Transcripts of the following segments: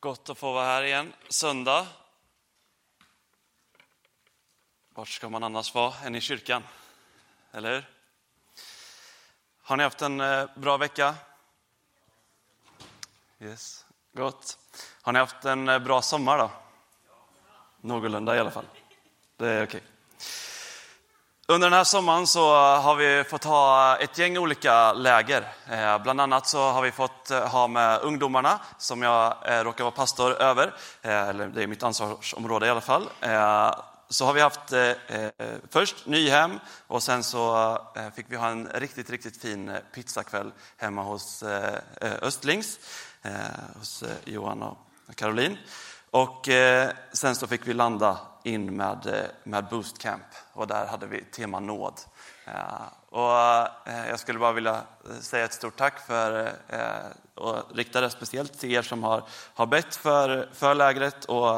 Gott att få vara här igen. Söndag. Vart ska man annars vara än i kyrkan? Eller hur? Har ni haft en eh, bra vecka? Yes, gott. Har ni haft en eh, bra sommar då? Någorlunda i alla fall. Det är okej. Under den här sommaren så har vi fått ha ett gäng olika läger. Eh, bland annat så har vi fått eh, ha med ungdomarna som jag eh, råkar vara pastor över, eller det är mitt ansvarsområde i alla fall. Så har vi haft först Nyhem och sen så fick vi ha en riktigt, riktigt fin pizzakväll hemma hos Östlings, hos Johan och Caroline. Och eh, sen så fick vi landa in med, eh, med Boostcamp. Och där hade vi tema nåd. Eh, och eh, jag skulle bara vilja eh, säga ett stort tack för, och rikta det speciellt till er som har, har bett för, för lägret. Och,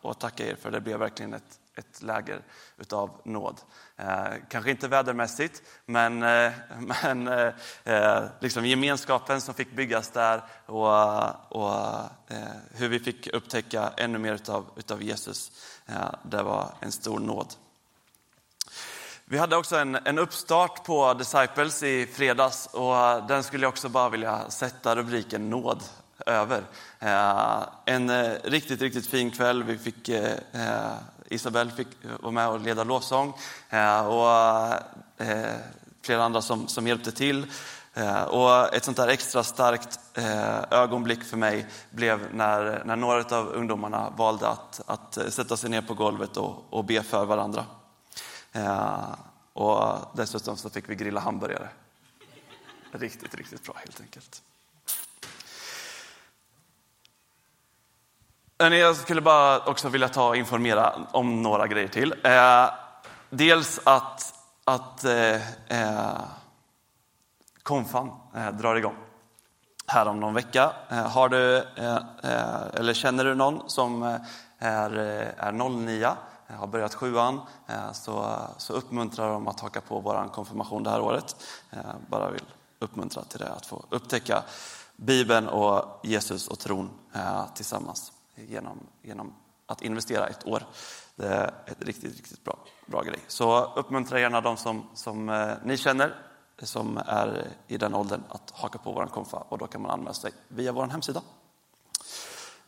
och tacka er för det blev verkligen ett, ett läger utav nåd. Eh, kanske inte vädermässigt, men, eh, men eh, liksom gemenskapen som fick byggas där och, och eh, hur vi fick upptäcka ännu mer utav, utav Jesus. Eh, det var en stor nåd. Vi hade också en, en uppstart på Disciples i fredags och den skulle jag också bara vilja sätta rubriken nåd över. Eh, en riktigt, riktigt fin kväll. Vi fick Isabel fick eh, vara med och leda lovsång eh, och eh, flera andra som, som hjälpte till. Och ett sånt där extra starkt ögonblick för mig blev när, när några av ungdomarna valde att, att sätta sig ner på golvet och, och be för varandra. Och dessutom så fick vi grilla hamburgare. Riktigt, riktigt bra helt enkelt. Eh, jag skulle bara också vilja ta och informera om några grejer till. Eh, dels att, att eh, eh konfan eh, drar igång här om någon vecka. Eh, har du, eh, eller känner du någon som är, är 09, har börjat sjuan, så, så uppmuntrar de att haka på vår konfirmation det här året. Bara vill uppmuntra till det, att få upptäcka Bibeln och Jesus och tron tillsammans genom, genom att investera ett år. Det är ett riktigt, riktigt bra, bra grej. Så uppmuntra gärna de som, som eh, ni känner som är i den åldern att haka på vår konfa och då kan man anmäla sig via vår hemsida.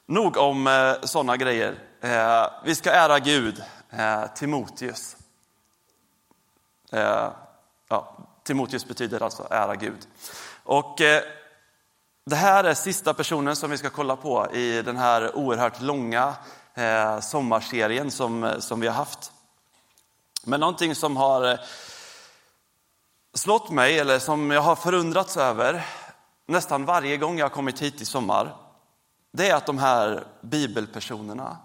Nog om eh, sådana grejer. Eh, vi ska ära Gud, eh, Timoteus. Eh, ja, Timoteus betyder alltså ära Gud. Och eh, det här är sista personen som vi ska kolla på i den här oerhört långa eh, sommarserien som, som vi har haft. Men någonting som har eh, slått mig, eller som jag har förundrats över nästan varje gång jag har kommit hit i sommar, det är att de här bibelpersonerna,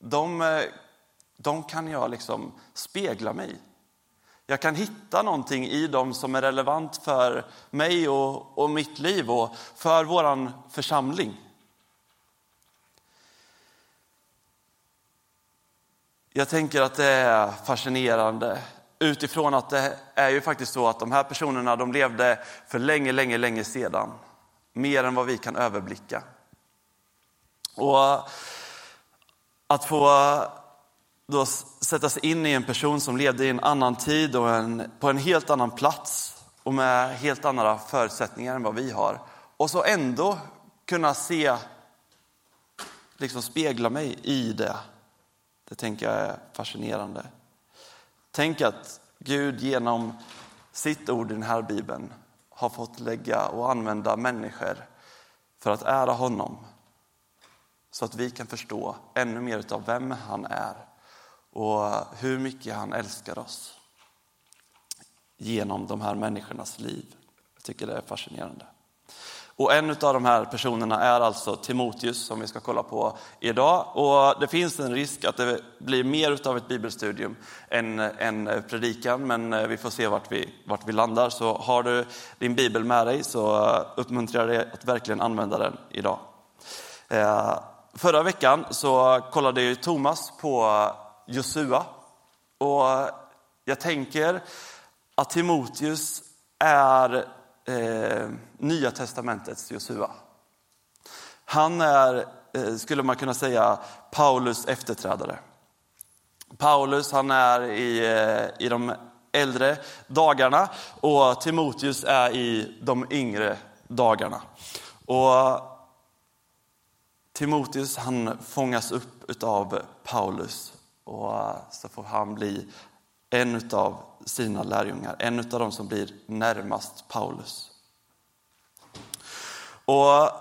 de, eh, de kan jag liksom spegla mig i. Jag kan hitta någonting i dem som är relevant för mig och, och mitt liv och för vår församling. Jag tänker att det är fascinerande utifrån att det är ju faktiskt så att de här personerna de levde för länge, länge, länge sedan. Mer än vad vi kan överblicka. Och att få då sätta sig in i en person som levde i en annan tid och en, på en helt annan plats och med helt andra förutsättningar än vad vi har. Och så ändå kunna se, liksom spegla mig i det. Det tänker jag är fascinerande. Tänk att Gud genom sitt ord i den här bibeln har fått lägga och använda människor för att ära honom. Så att vi kan förstå ännu mer av vem han är och hur mycket han älskar oss genom de här människornas liv. Jag tycker det är fascinerande. Och en av de här personerna är alltså Timoteus som vi ska kolla på idag. Och det finns en risk att det blir mer av ett bibelstudium än, en predikan, men eh, vi får se vart vi, vart vi landar. Så har du din bibel med dig så eh, uppmuntrar jag dig att verkligen använda den idag. Eh, förra veckan så kollade ju Thomas på Josua. Och eh, jag tänker att Timoteus är eh, Nya testamentets Josua. Han är eh, skulle man kunna säga, Paulus efterträdare. Paulus han är i, eh, i de äldre dagarna och Timoteus är i de yngre dagarna. Och Timoteus han fångas upp av Paulus och eh, så får han bli en av sina lärjungar, en av de som blir närmast Paulus. Och eh,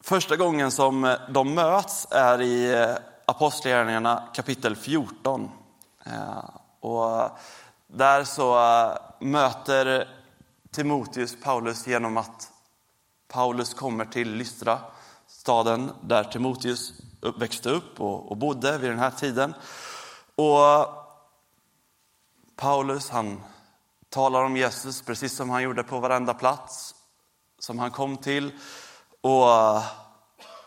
första gången som eh, de möts är i Apostlagärningarna kapitel 14. Och där så möter Timoteus Paulus genom att Paulus kommer till Lystra, staden där Timoteus växte upp och bodde vid den här tiden. Och Paulus han talar om Jesus precis som han gjorde på varenda plats som han kom till. Och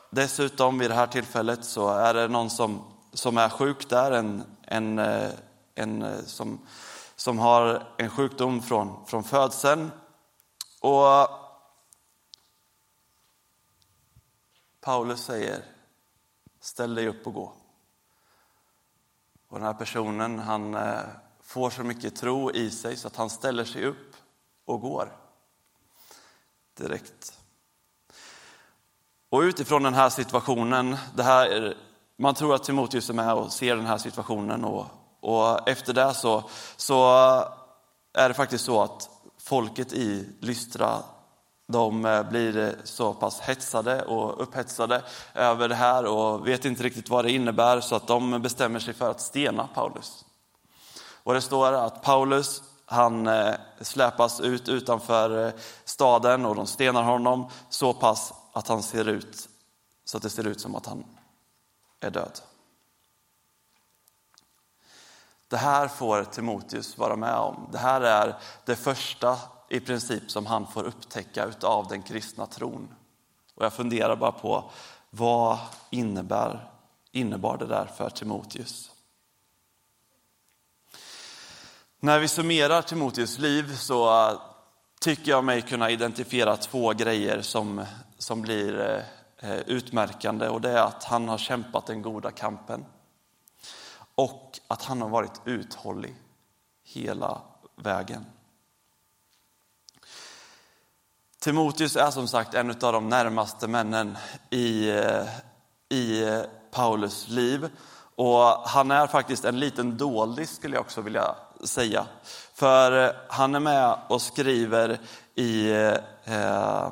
dessutom vid det här tillfället så är det någon som, som är sjuk där, en, en, eh, en eh, som, som har en sjukdom från, från födseln. Och Paulus säger, ställ dig upp och gå. Och den här personen han eh, får så mycket tro i sig så att han ställer sig upp och går direkt. Och utifrån den här situationen, det här man tror att Timoteus är med och ser den här situationen och, och efter det så, så är det faktiskt så att folket i Lystra de eh, blir eh, så pass hetsade och upphetsade över det här och vet inte riktigt vad det innebär så att de bestämmer sig för att stena Paulus. Och det står att Paulus han eh, släpas ut utanför staden och de stenar honom så pass att han ser ut så att det ser ut som att han är död. Det här får Timoteus vara med om. Det här är det första i princip som han får upptäcka av den kristna tron. Och jag funderar bara på vad innebär, innebar det där för Timoteus? När vi summerar Timoteus liv så tycker jag mig kunna identifiera två grejer som, som blir eh, utmärkande. Och det är att han har kämpat den goda kampen och att han har varit uthållig hela vägen. Timoteus är som sagt en av de närmaste männen i, eh, i eh, Paulus liv. Och han är faktiskt en liten doldis skulle jag också vilja säga. För eh, han är med och skriver i eh,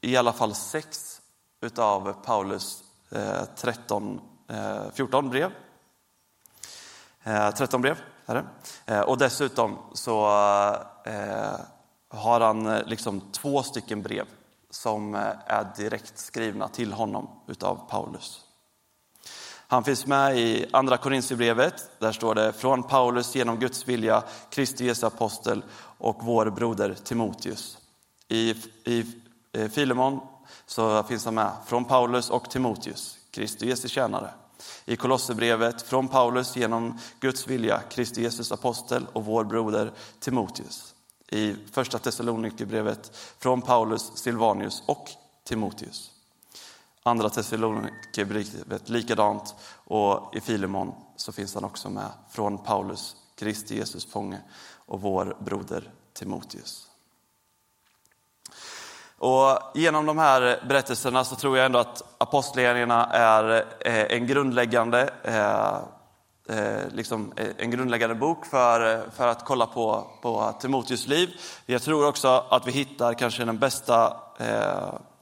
i alla fall sex utav Paulus eh, 13, eh, 14 brev. 13 brev är det. Eh, och dessutom så har han eh, liksom två stycken brev som eh, är direkt skrivna till honom utav Paulus. Han finns med i Andra Korintierbrevet. Där står det från Paulus genom Guds vilja, Kristi Jesu apostel och vår broder Timoteus. I, i eh, Filemon så finns han med från Paulus och Timoteus, Kristi Jesu tjänare. I Kolosserbrevet från Paulus genom Guds vilja, Kristi Jesus apostel och vår broder Timoteus. I Första Thessalonikerbrevet från Paulus, Silvanius och Timoteus. Andra Thessalonikerbrevet likadant och i Filemon så finns han också med från Paulus, Kristi Jesus fånge och vår broder Timoteus. Och genom de här berättelserna så tror jag ändå att apostlagärningarna är eh, en grundläggande, eh, Eh, liksom eh, en grundläggande bok för, eh, för att kolla på, på Timoteus liv. Jag tror också att vi hittar kanske den bästa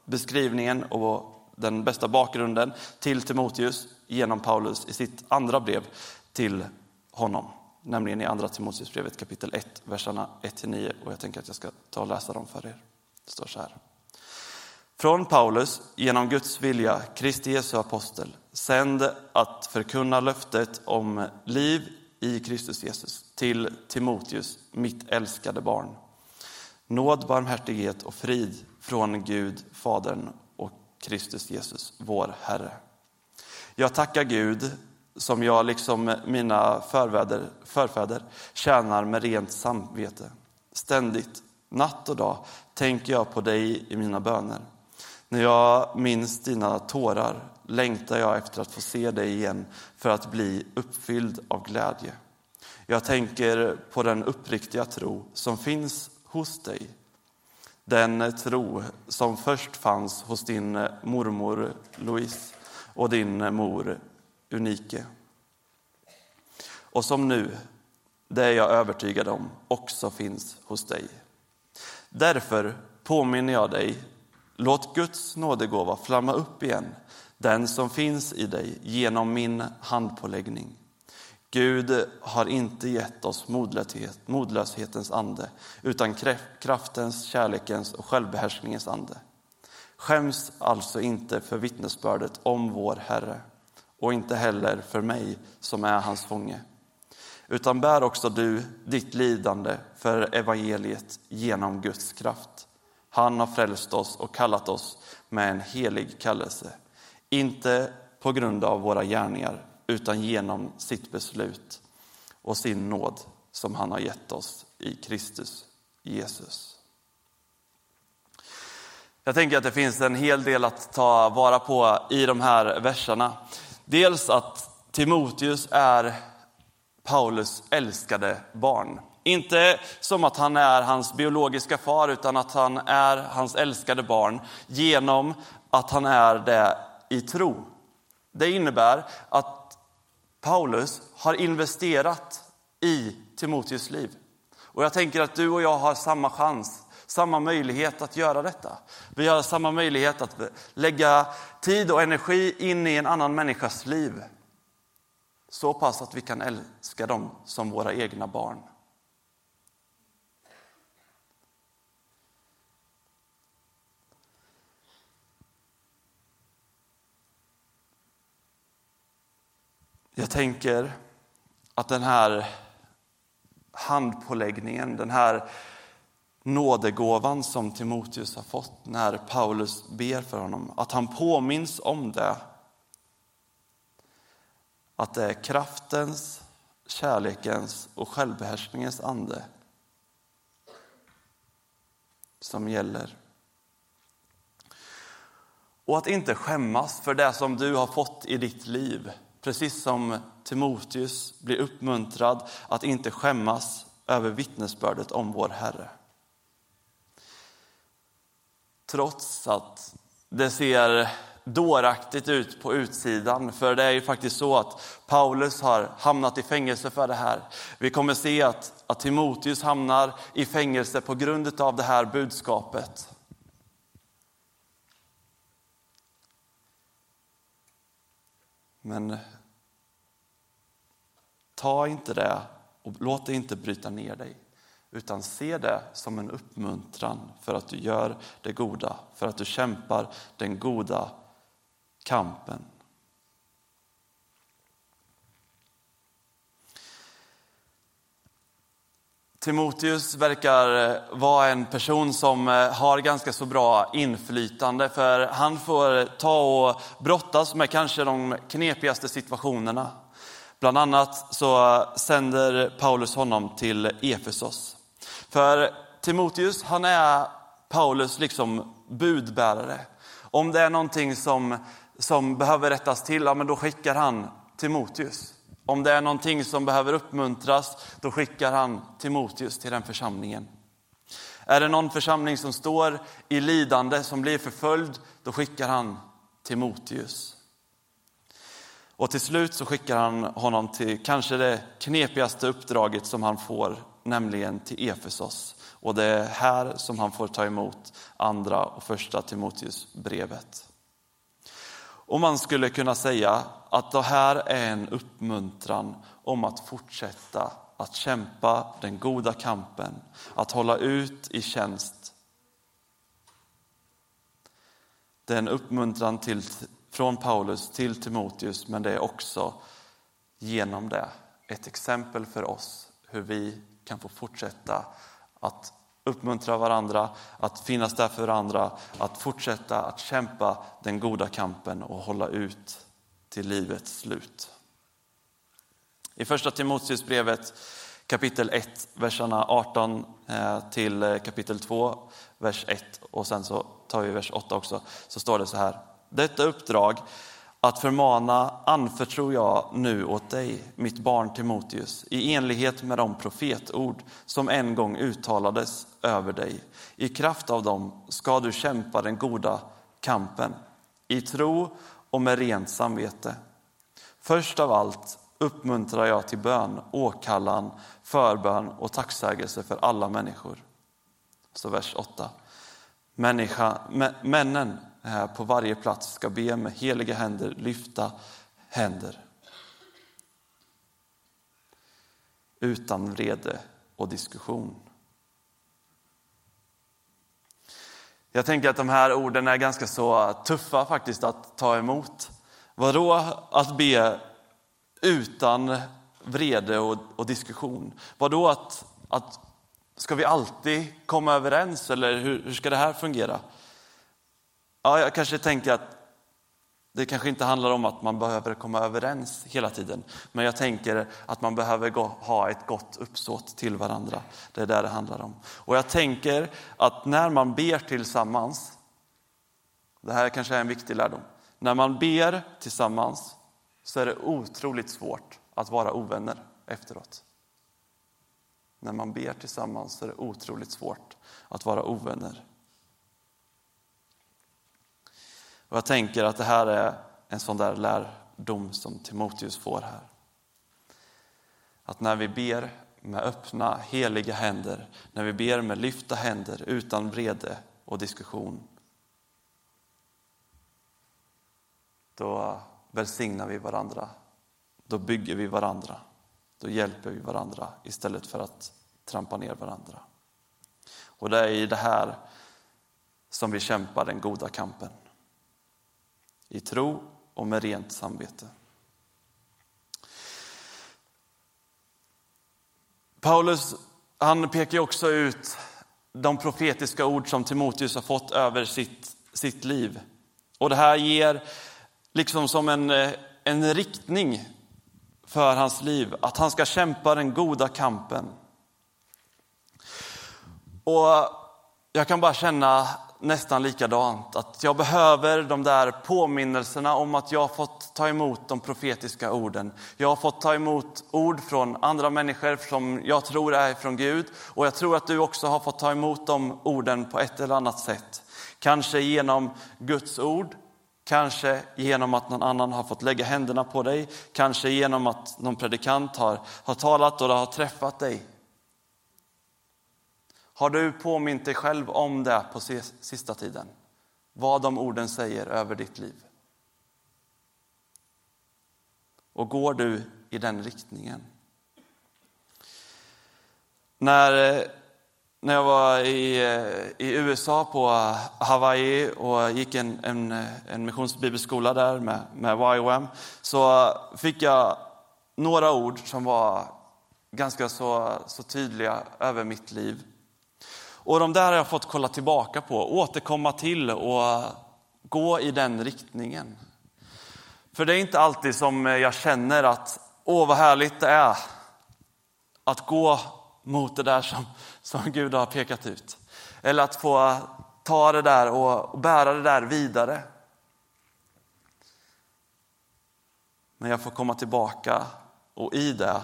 beskrivningen och den bästa bakgrunden till Timoteus genom Paulus i sitt andra brev till honom, nämligen i andra Timoteusbrevet kapitel 1, verserna 1-9. Och jag tänker att jag ska ta och läsa dem för er. Det står så här. Från Paulus, genom Guds vilja, Kristi Jesu apostel, sänd att förkunna löftet om liv i Kristus Jesus till Timoteus, mitt älskade barn. Nåd, barmhärtighet och frid från Gud, Fadern och Kristus Jesus, vår Herre. Jag tackar Gud som jag liksom mina förfäder, förfäder tjänar med rent samvete. Ständigt, natt och dag, tänker jag på dig i mina böner när jag minns dina tårar längtar jag efter att få se dig igen för att bli uppfylld av glädje. Jag tänker på den uppriktiga tro som finns hos dig. Den tro som först fanns hos din mormor Louise och din mor Unike. Och som nu, det är jag övertygad om, också finns hos dig. Därför påminner jag dig, låt Guds nådegåva flamma upp igen, den som finns i dig genom min handpåläggning. Gud har inte gett oss modlöshetens ande utan kraftens, kärlekens och självbehärskningens ande. Skäms alltså inte för vittnesbördet om vår Herre och inte heller för mig som är hans fånge. Utan bär också du ditt lidande för evangeliet genom Guds kraft. Han har frälst oss och kallat oss med en helig kallelse. Inte på grund av våra gärningar utan genom sitt beslut och sin nåd som han har gett oss i Kristus Jesus. Jag tänker att det finns en hel del att ta vara på i de här verserna. Dels att Timoteus är Paulus älskade barn. Inte som att han är hans biologiska far, utan att han är hans älskade barn genom att han är det i tro. Det innebär att Paulus har investerat i Timoteus liv. Och jag tänker att du och jag har samma chans, samma möjlighet att göra detta. Vi har samma möjlighet att lägga tid och energi in i en annan människas liv. Så pass att vi kan älska dem som våra egna barn. Jag tänker att den här handpåläggningen, den här nådegåvan som Timoteus har fått när Paulus ber för honom, att han påminns om det. Att det är kraftens, kärlekens och självbehärskningens ande som gäller. Och att inte skämmas för det som du har fått i ditt liv Precis som Timoteus blir uppmuntrad att inte skämmas över vittnesbördet om vår Herre. Trots att det ser dåraktigt ut på utsidan. För det är ju faktiskt så att Paulus har hamnat i fängelse för det här. Vi kommer se att, att Timoteus hamnar i fängelse på grund av det här budskapet. Men eh, ta inte det och låt det inte bryta ner dig. Utan se det som en uppmuntran för att du gör det goda, för att du kämpar den goda kampen. Timoteus verkar eh, vara en person som eh, har ganska så bra inflytande för han får ta och brottas med kanske de knepigaste situationerna. Bland annat så sänder Paulus honom till Efesos. För Timoteus, han är Paulus liksom budbärare. Om det är någonting som, som behöver rättas till, ja, men då skickar han Timoteus. Om det är någonting som behöver uppmuntras, då skickar han Timoteus till den församlingen. Är det någon församling som står i lidande, som blir förföljd, då skickar han Timoteus. Och till slut så skickar han honom till kanske det knepigaste uppdraget som han får, nämligen till Efesos. Och det är här som han får ta emot andra och första Timoteus brevet. Och man skulle kunna säga att det här är en uppmuntran om att fortsätta att kämpa den goda kampen, att hålla ut i tjänst. Det är en uppmuntran till, från Paulus till Timoteus, men det är också genom det ett exempel för oss hur vi kan få fortsätta att uppmuntra varandra, att finnas där för varandra, att fortsätta att kämpa den goda kampen och hålla ut till livets slut. I första Timoteusbrevet kapitel 1, verserna 18 eh, till eh, kapitel 2, vers 1 och sen så tar vi vers 8 också, så står det så här. Detta uppdrag att förmana anförtror jag nu åt dig, mitt barn Timoteus, i enlighet med de profetord som en gång uttalades över dig. I kraft av dem ska du kämpa den goda kampen, i tro och med rent samvete. Först av allt uppmuntrar jag till bön, åkallan, förbön och tacksägelse för alla människor. Så vers 8. Människa, männen på varje plats ska be med heliga händer lyfta händer. Utan vrede och diskussion. Jag tänker att de här orden är ganska så tuffa faktiskt att ta emot. Vadå att be utan vrede och, och diskussion? Vadå att, att ska vi alltid komma överens eller hur, hur ska det här fungera? Ja, jag kanske tänker att det kanske inte handlar om att man behöver komma överens hela tiden, men jag tänker att man behöver gå, ha ett gott uppsåt till varandra. Det är det det handlar om. Och jag tänker att när man ber tillsammans, det här kanske är en viktig lärdom, när man ber tillsammans så är det otroligt svårt att vara ovänner efteråt. När man ber tillsammans så är det otroligt svårt att vara ovänner. Och jag tänker att det här är en sån där lärdom som Timoteus får här. Att när vi ber med öppna, heliga händer, när vi ber med lyfta händer utan vrede och diskussion, då välsignar vi varandra. Då bygger vi varandra. Då hjälper vi varandra istället för att trampa ner varandra. Och det är i det här som vi kämpar den goda kampen i tro och med rent samvete. Paulus han pekar också ut de profetiska ord som Timoteus har fått över sitt, sitt liv. Och det här ger liksom som en, eh, en riktning för hans liv, att han ska kämpa den goda kampen. Och jag kan bara känna nästan likadant. Att jag behöver de där påminnelserna om att jag har fått ta emot de profetiska orden. Jag har fått ta emot ord från andra människor som jag tror är från Gud. Och jag tror att du också har fått ta emot de orden på ett eller annat sätt. Kanske genom Guds ord, kanske genom att någon annan har fått lägga händerna på dig, kanske genom att någon predikant har, har talat och det har träffat dig. Har du påmint dig själv om det på sista tiden? Vad de orden säger över ditt liv? Och går du i den riktningen? När, när jag var i, i USA på Hawaii och gick en, en, en missionsbibelskola där med, med YWAM så fick jag några ord som var ganska så, så tydliga över mitt liv. Och de där har jag fått kolla tillbaka på, återkomma till och gå i den riktningen. För det är inte alltid som jag känner att, åh vad härligt det är att gå mot det där som, som Gud har pekat ut. Eller att få ta det där och, och bära det där vidare. Men jag får komma tillbaka och i det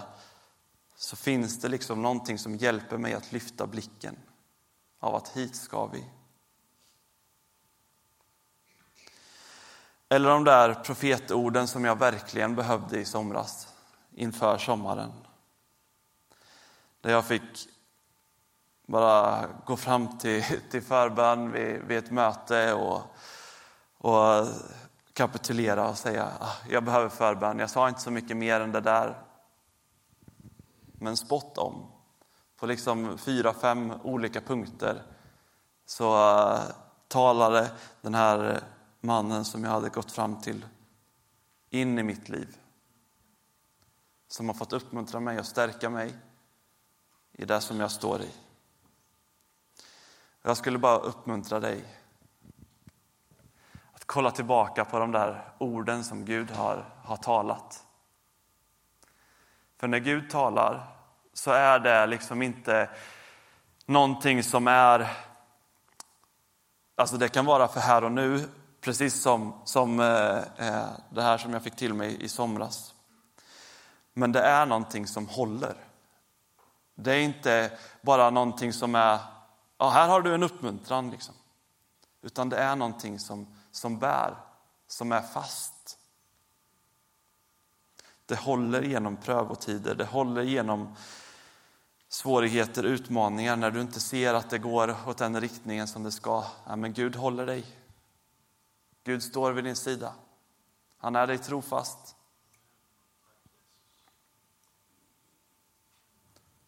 så finns det liksom någonting som hjälper mig att lyfta blicken av att hit ska vi. Eller de där profetorden som jag verkligen behövde i somras inför sommaren. Där jag fick bara gå fram till, till förbön vid, vid ett möte och, och kapitulera och säga ah, jag behöver förbön. Jag sa inte så mycket mer än det där. Men spott om på liksom fyra, fem olika punkter så uh, talade den här mannen som jag hade gått fram till in i mitt liv. Som har fått uppmuntra mig och stärka mig i det som jag står i. Jag skulle bara uppmuntra dig att kolla tillbaka på de där orden som Gud har, har talat. För när Gud talar så är det liksom inte någonting som är... Alltså det kan vara för här och nu, precis som, som eh, eh, det här som jag fick till mig i somras. Men det är någonting som håller. Det är inte bara någonting som är, ja här har du en uppmuntran liksom. Utan det är någonting som, som bär, som är fast. Det håller genom prövotider, det håller genom svårigheter, utmaningar, när du inte ser att det går åt den riktningen som det ska. Ja, men Gud håller dig. Gud står vid din sida. Han är dig trofast.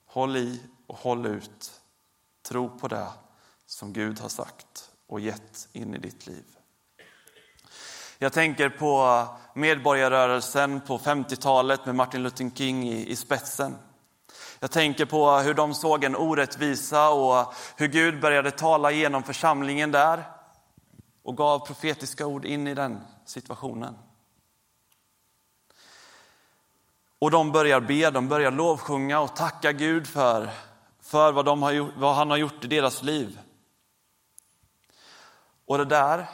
Håll i och håll ut. Tro på det som Gud har sagt och gett in i ditt liv. Jag tänker på medborgarrörelsen på 50-talet med Martin Luther King i, i spetsen. Jag tänker på hur de såg en orättvisa och hur Gud började tala genom församlingen där och gav profetiska ord in i den situationen. Och de börjar be, de börjar lovsjunga och tacka Gud för, för vad, de har gjort, vad han har gjort i deras liv. Och det där,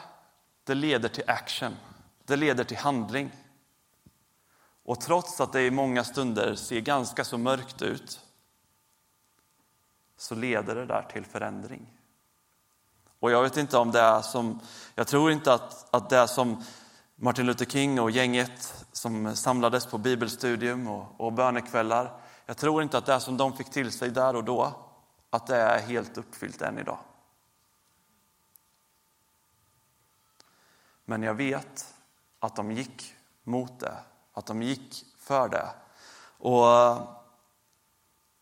det leder till action. Det leder till handling. Och trots att det i många stunder ser ganska så mörkt ut så leder det där till förändring. Och jag vet inte om det är som, jag tror inte att, att det är som Martin Luther King och gänget som samlades på bibelstudium och, och bönekvällar. Jag tror inte att det som de fick till sig där och då, att det är helt uppfyllt än idag. Men jag vet att de gick mot det, att de gick för det. Och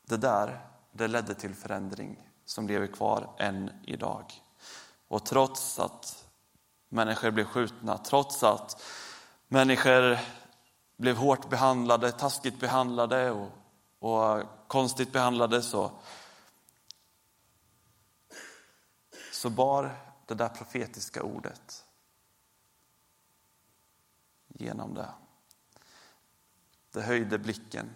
det där, det ledde till förändring som lever kvar än idag. Och trots att människor blev skjutna, trots att människor blev hårt behandlade, taskigt behandlade och, och konstigt behandlade så, så bar det där profetiska ordet genom det. Det höjde blicken.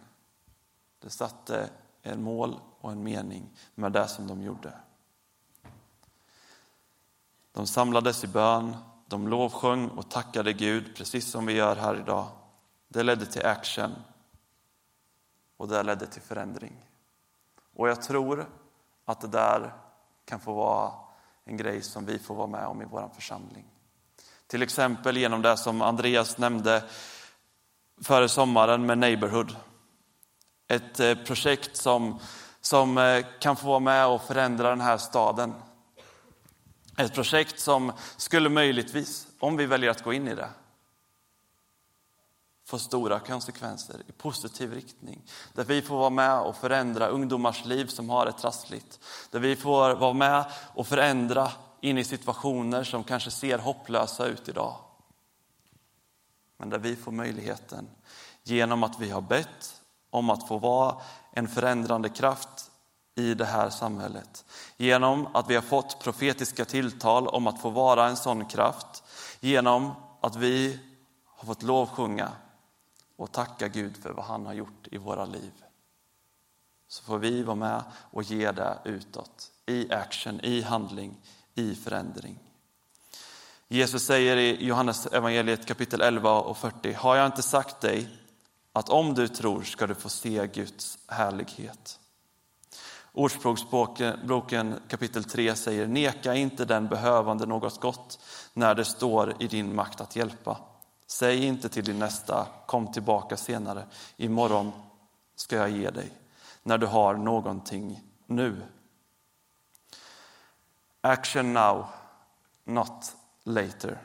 Det satte en mål och en mening med det som de gjorde. De samlades i bön, de lovsjöng och tackade Gud, precis som vi gör här idag. Det ledde till action och det ledde till förändring. Och jag tror att det där kan få vara en grej som vi får vara med om i vår församling. Till exempel genom det som Andreas nämnde före sommaren med Neighborhood. Ett eh, projekt som, som eh, kan få vara med och förändra den här staden. Ett projekt som skulle möjligtvis, om vi väljer att gå in i det, få stora konsekvenser i positiv riktning. Där vi får vara med och förändra ungdomars liv som har det trassligt. Där vi får vara med och förändra in i situationer som kanske ser hopplösa ut idag. Men där vi får möjligheten, genom att vi har bett om att få vara en förändrande kraft i det här samhället. Genom att vi har fått profetiska tilltal om att få vara en sån kraft. Genom att vi har fått lovsjunga och tacka Gud för vad han har gjort i våra liv. Så får vi vara med och ge det utåt, i action, i handling, i förändring. Jesus säger i Johannes evangeliet kapitel 11 och 40. Har jag inte sagt dig att om du tror ska du få se Guds härlighet? Ordspråksboken kapitel 3 säger Neka inte den behövande något gott när det står i din makt att hjälpa. Säg inte till din nästa, kom tillbaka senare, imorgon ska jag ge dig, när du har någonting nu. Action now, not later.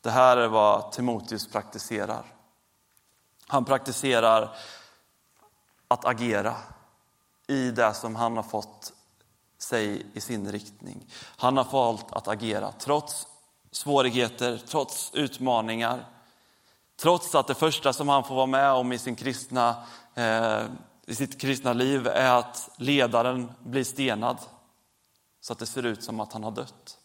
Det här är vad Timoteus praktiserar. Han praktiserar att agera i det som han har fått sig i sin riktning. Han har valt att agera trots svårigheter, trots utmaningar. Trots att det första som han får vara med om i, sin kristna, eh, i sitt kristna liv är att ledaren blir stenad så att det ser ut som att han har dött.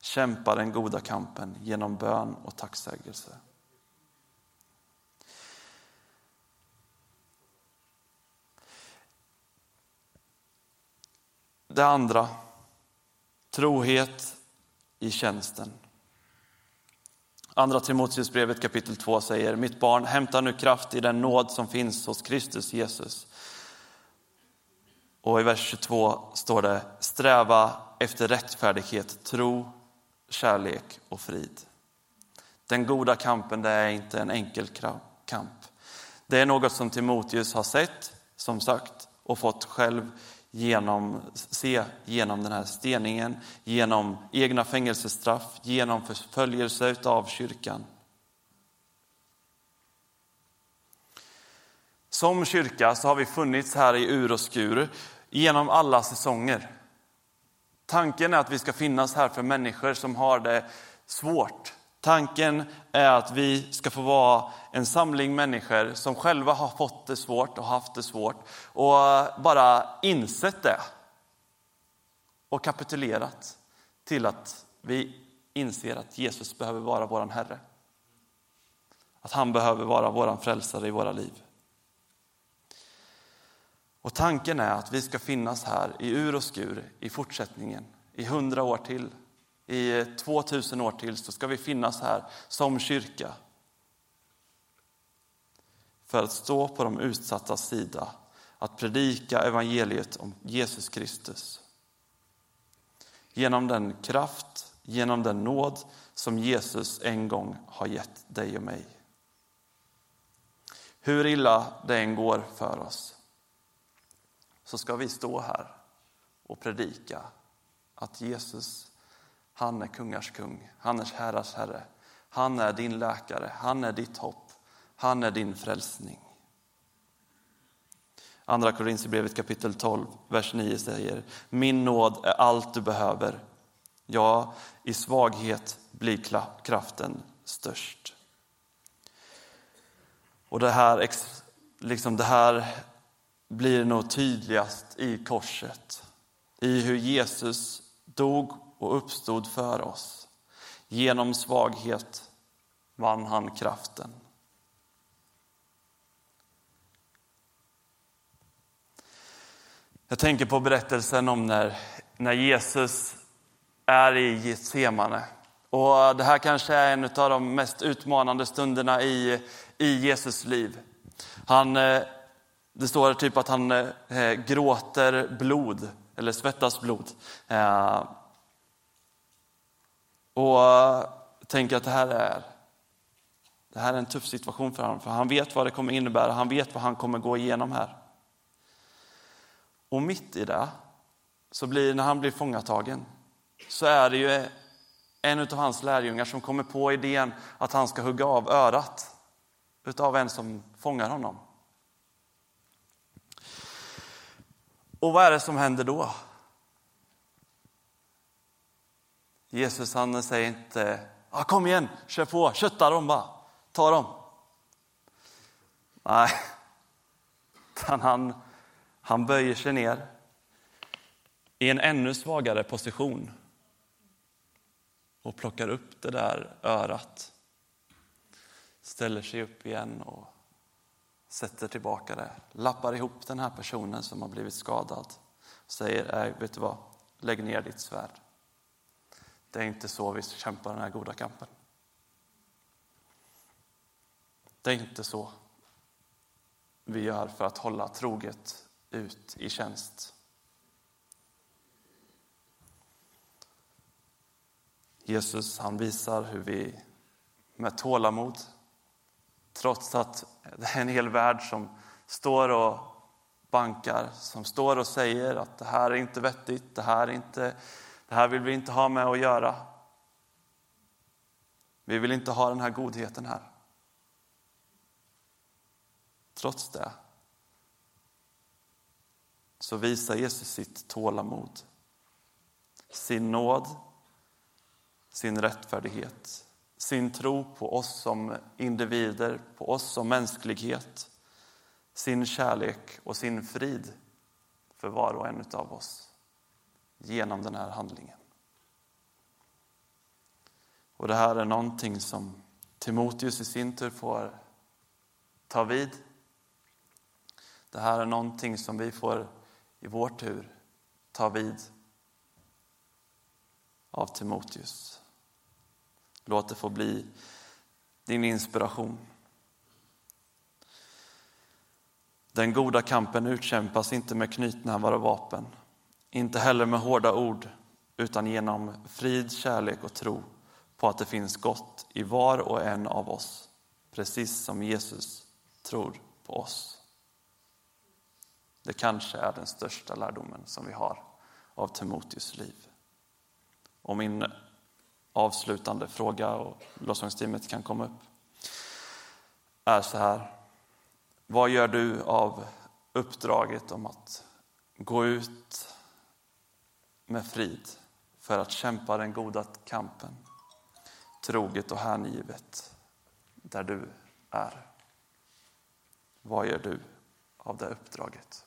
kämpa den goda kampen genom bön och tacksägelse. Det andra, trohet i tjänsten. Andra Timoteusbrevet kapitel 2 säger, mitt barn, hämta nu kraft i den nåd som finns hos Kristus Jesus. Och i vers 22 står det, sträva efter rättfärdighet, tro, kärlek och frid. Den goda kampen det är inte en enkel kamp. Det är något som Timoteus har sett, som sagt, och fått själv genom, se genom den här steningen, genom egna fängelsestraff, genom förföljelse av kyrkan. Som kyrka så har vi funnits här i ur och skur genom alla säsonger. Tanken är att vi ska finnas här för människor som har det svårt. Tanken är att vi ska få vara en samling människor som själva har fått det svårt och haft det svårt och bara insett det och kapitulerat till att vi inser att Jesus behöver vara vår Herre. Att han behöver vara vår frälsare i våra liv. Och tanken är att vi ska finnas här i ur och skur i fortsättningen, i hundra år till. I 2000 år till så ska vi finnas här som kyrka. För att stå på de utsatta sida, att predika evangeliet om Jesus Kristus. Genom den kraft, genom den nåd som Jesus en gång har gett dig och mig. Hur illa det än går för oss så ska vi stå här och predika att Jesus, han är kungars kung, han är herrars herre. Han är din läkare, han är ditt hopp, han är din frälsning. Andra Korinthierbrevet kapitel 12, vers 9 säger Min nåd är allt du behöver. Ja, i svaghet blir kraften störst. Och det här, liksom det här blir nog tydligast i korset. I hur Jesus dog och uppstod för oss. Genom svaghet vann han kraften. Jag tänker på berättelsen om när, när Jesus är i Getsemane. Och det här kanske är en av de mest utmanande stunderna i, i Jesus liv. Han eh, det står typ att han eh, gråter blod, eller svettas blod. Eh, och eh, tänker att det här är det här är en tuff situation för honom, för han vet vad det kommer innebära, han vet vad han kommer gå igenom här. Och mitt i det, så blir, när han blir fångatagen, så är det ju en av hans lärjungar som kommer på idén att han ska hugga av örat utav en som fångar honom. Och vad är det som händer då? Jesus han säger inte ah, kom igen, kör på, kötta dem bara, ta dem. Nej, han, han böjer sig ner i en ännu svagare position och plockar upp det där örat, ställer sig upp igen och sätter tillbaka det, lappar ihop den här personen som har blivit skadad. och Säger, vet du vad, lägg ner ditt svärd. Det är inte så vi kämpar den här goda kampen. Det är inte så vi gör för att hålla troget ut i tjänst. Jesus han visar hur vi med tålamod Trots att det är en hel värld som står och bankar, som står och säger att det här är inte vettigt, det här, är inte, det här vill vi inte ha med att göra. Vi vill inte ha den här godheten här. Trots det så visar Jesus sitt tålamod, sin nåd, sin rättfärdighet sin tro på oss som individer, på oss som mänsklighet, sin kärlek och sin frid för var och en av oss genom den här handlingen. Och det här är någonting som Timoteus i sin tur får ta vid. Det här är någonting som vi får i vår tur ta vid av Timoteus. Låt det få bli din inspiration. Den goda kampen utkämpas inte med knytnävar och vapen, inte heller med hårda ord, utan genom frid, kärlek och tro på att det finns gott i var och en av oss, precis som Jesus tror på oss. Det kanske är den största lärdomen som vi har av Timoteus liv. Och min avslutande fråga, och lovsångsteamet kan komma upp, är så här. Vad gör du av uppdraget om att gå ut med frid för att kämpa den goda kampen, troget och hängivet, där du är? Vad gör du av det uppdraget?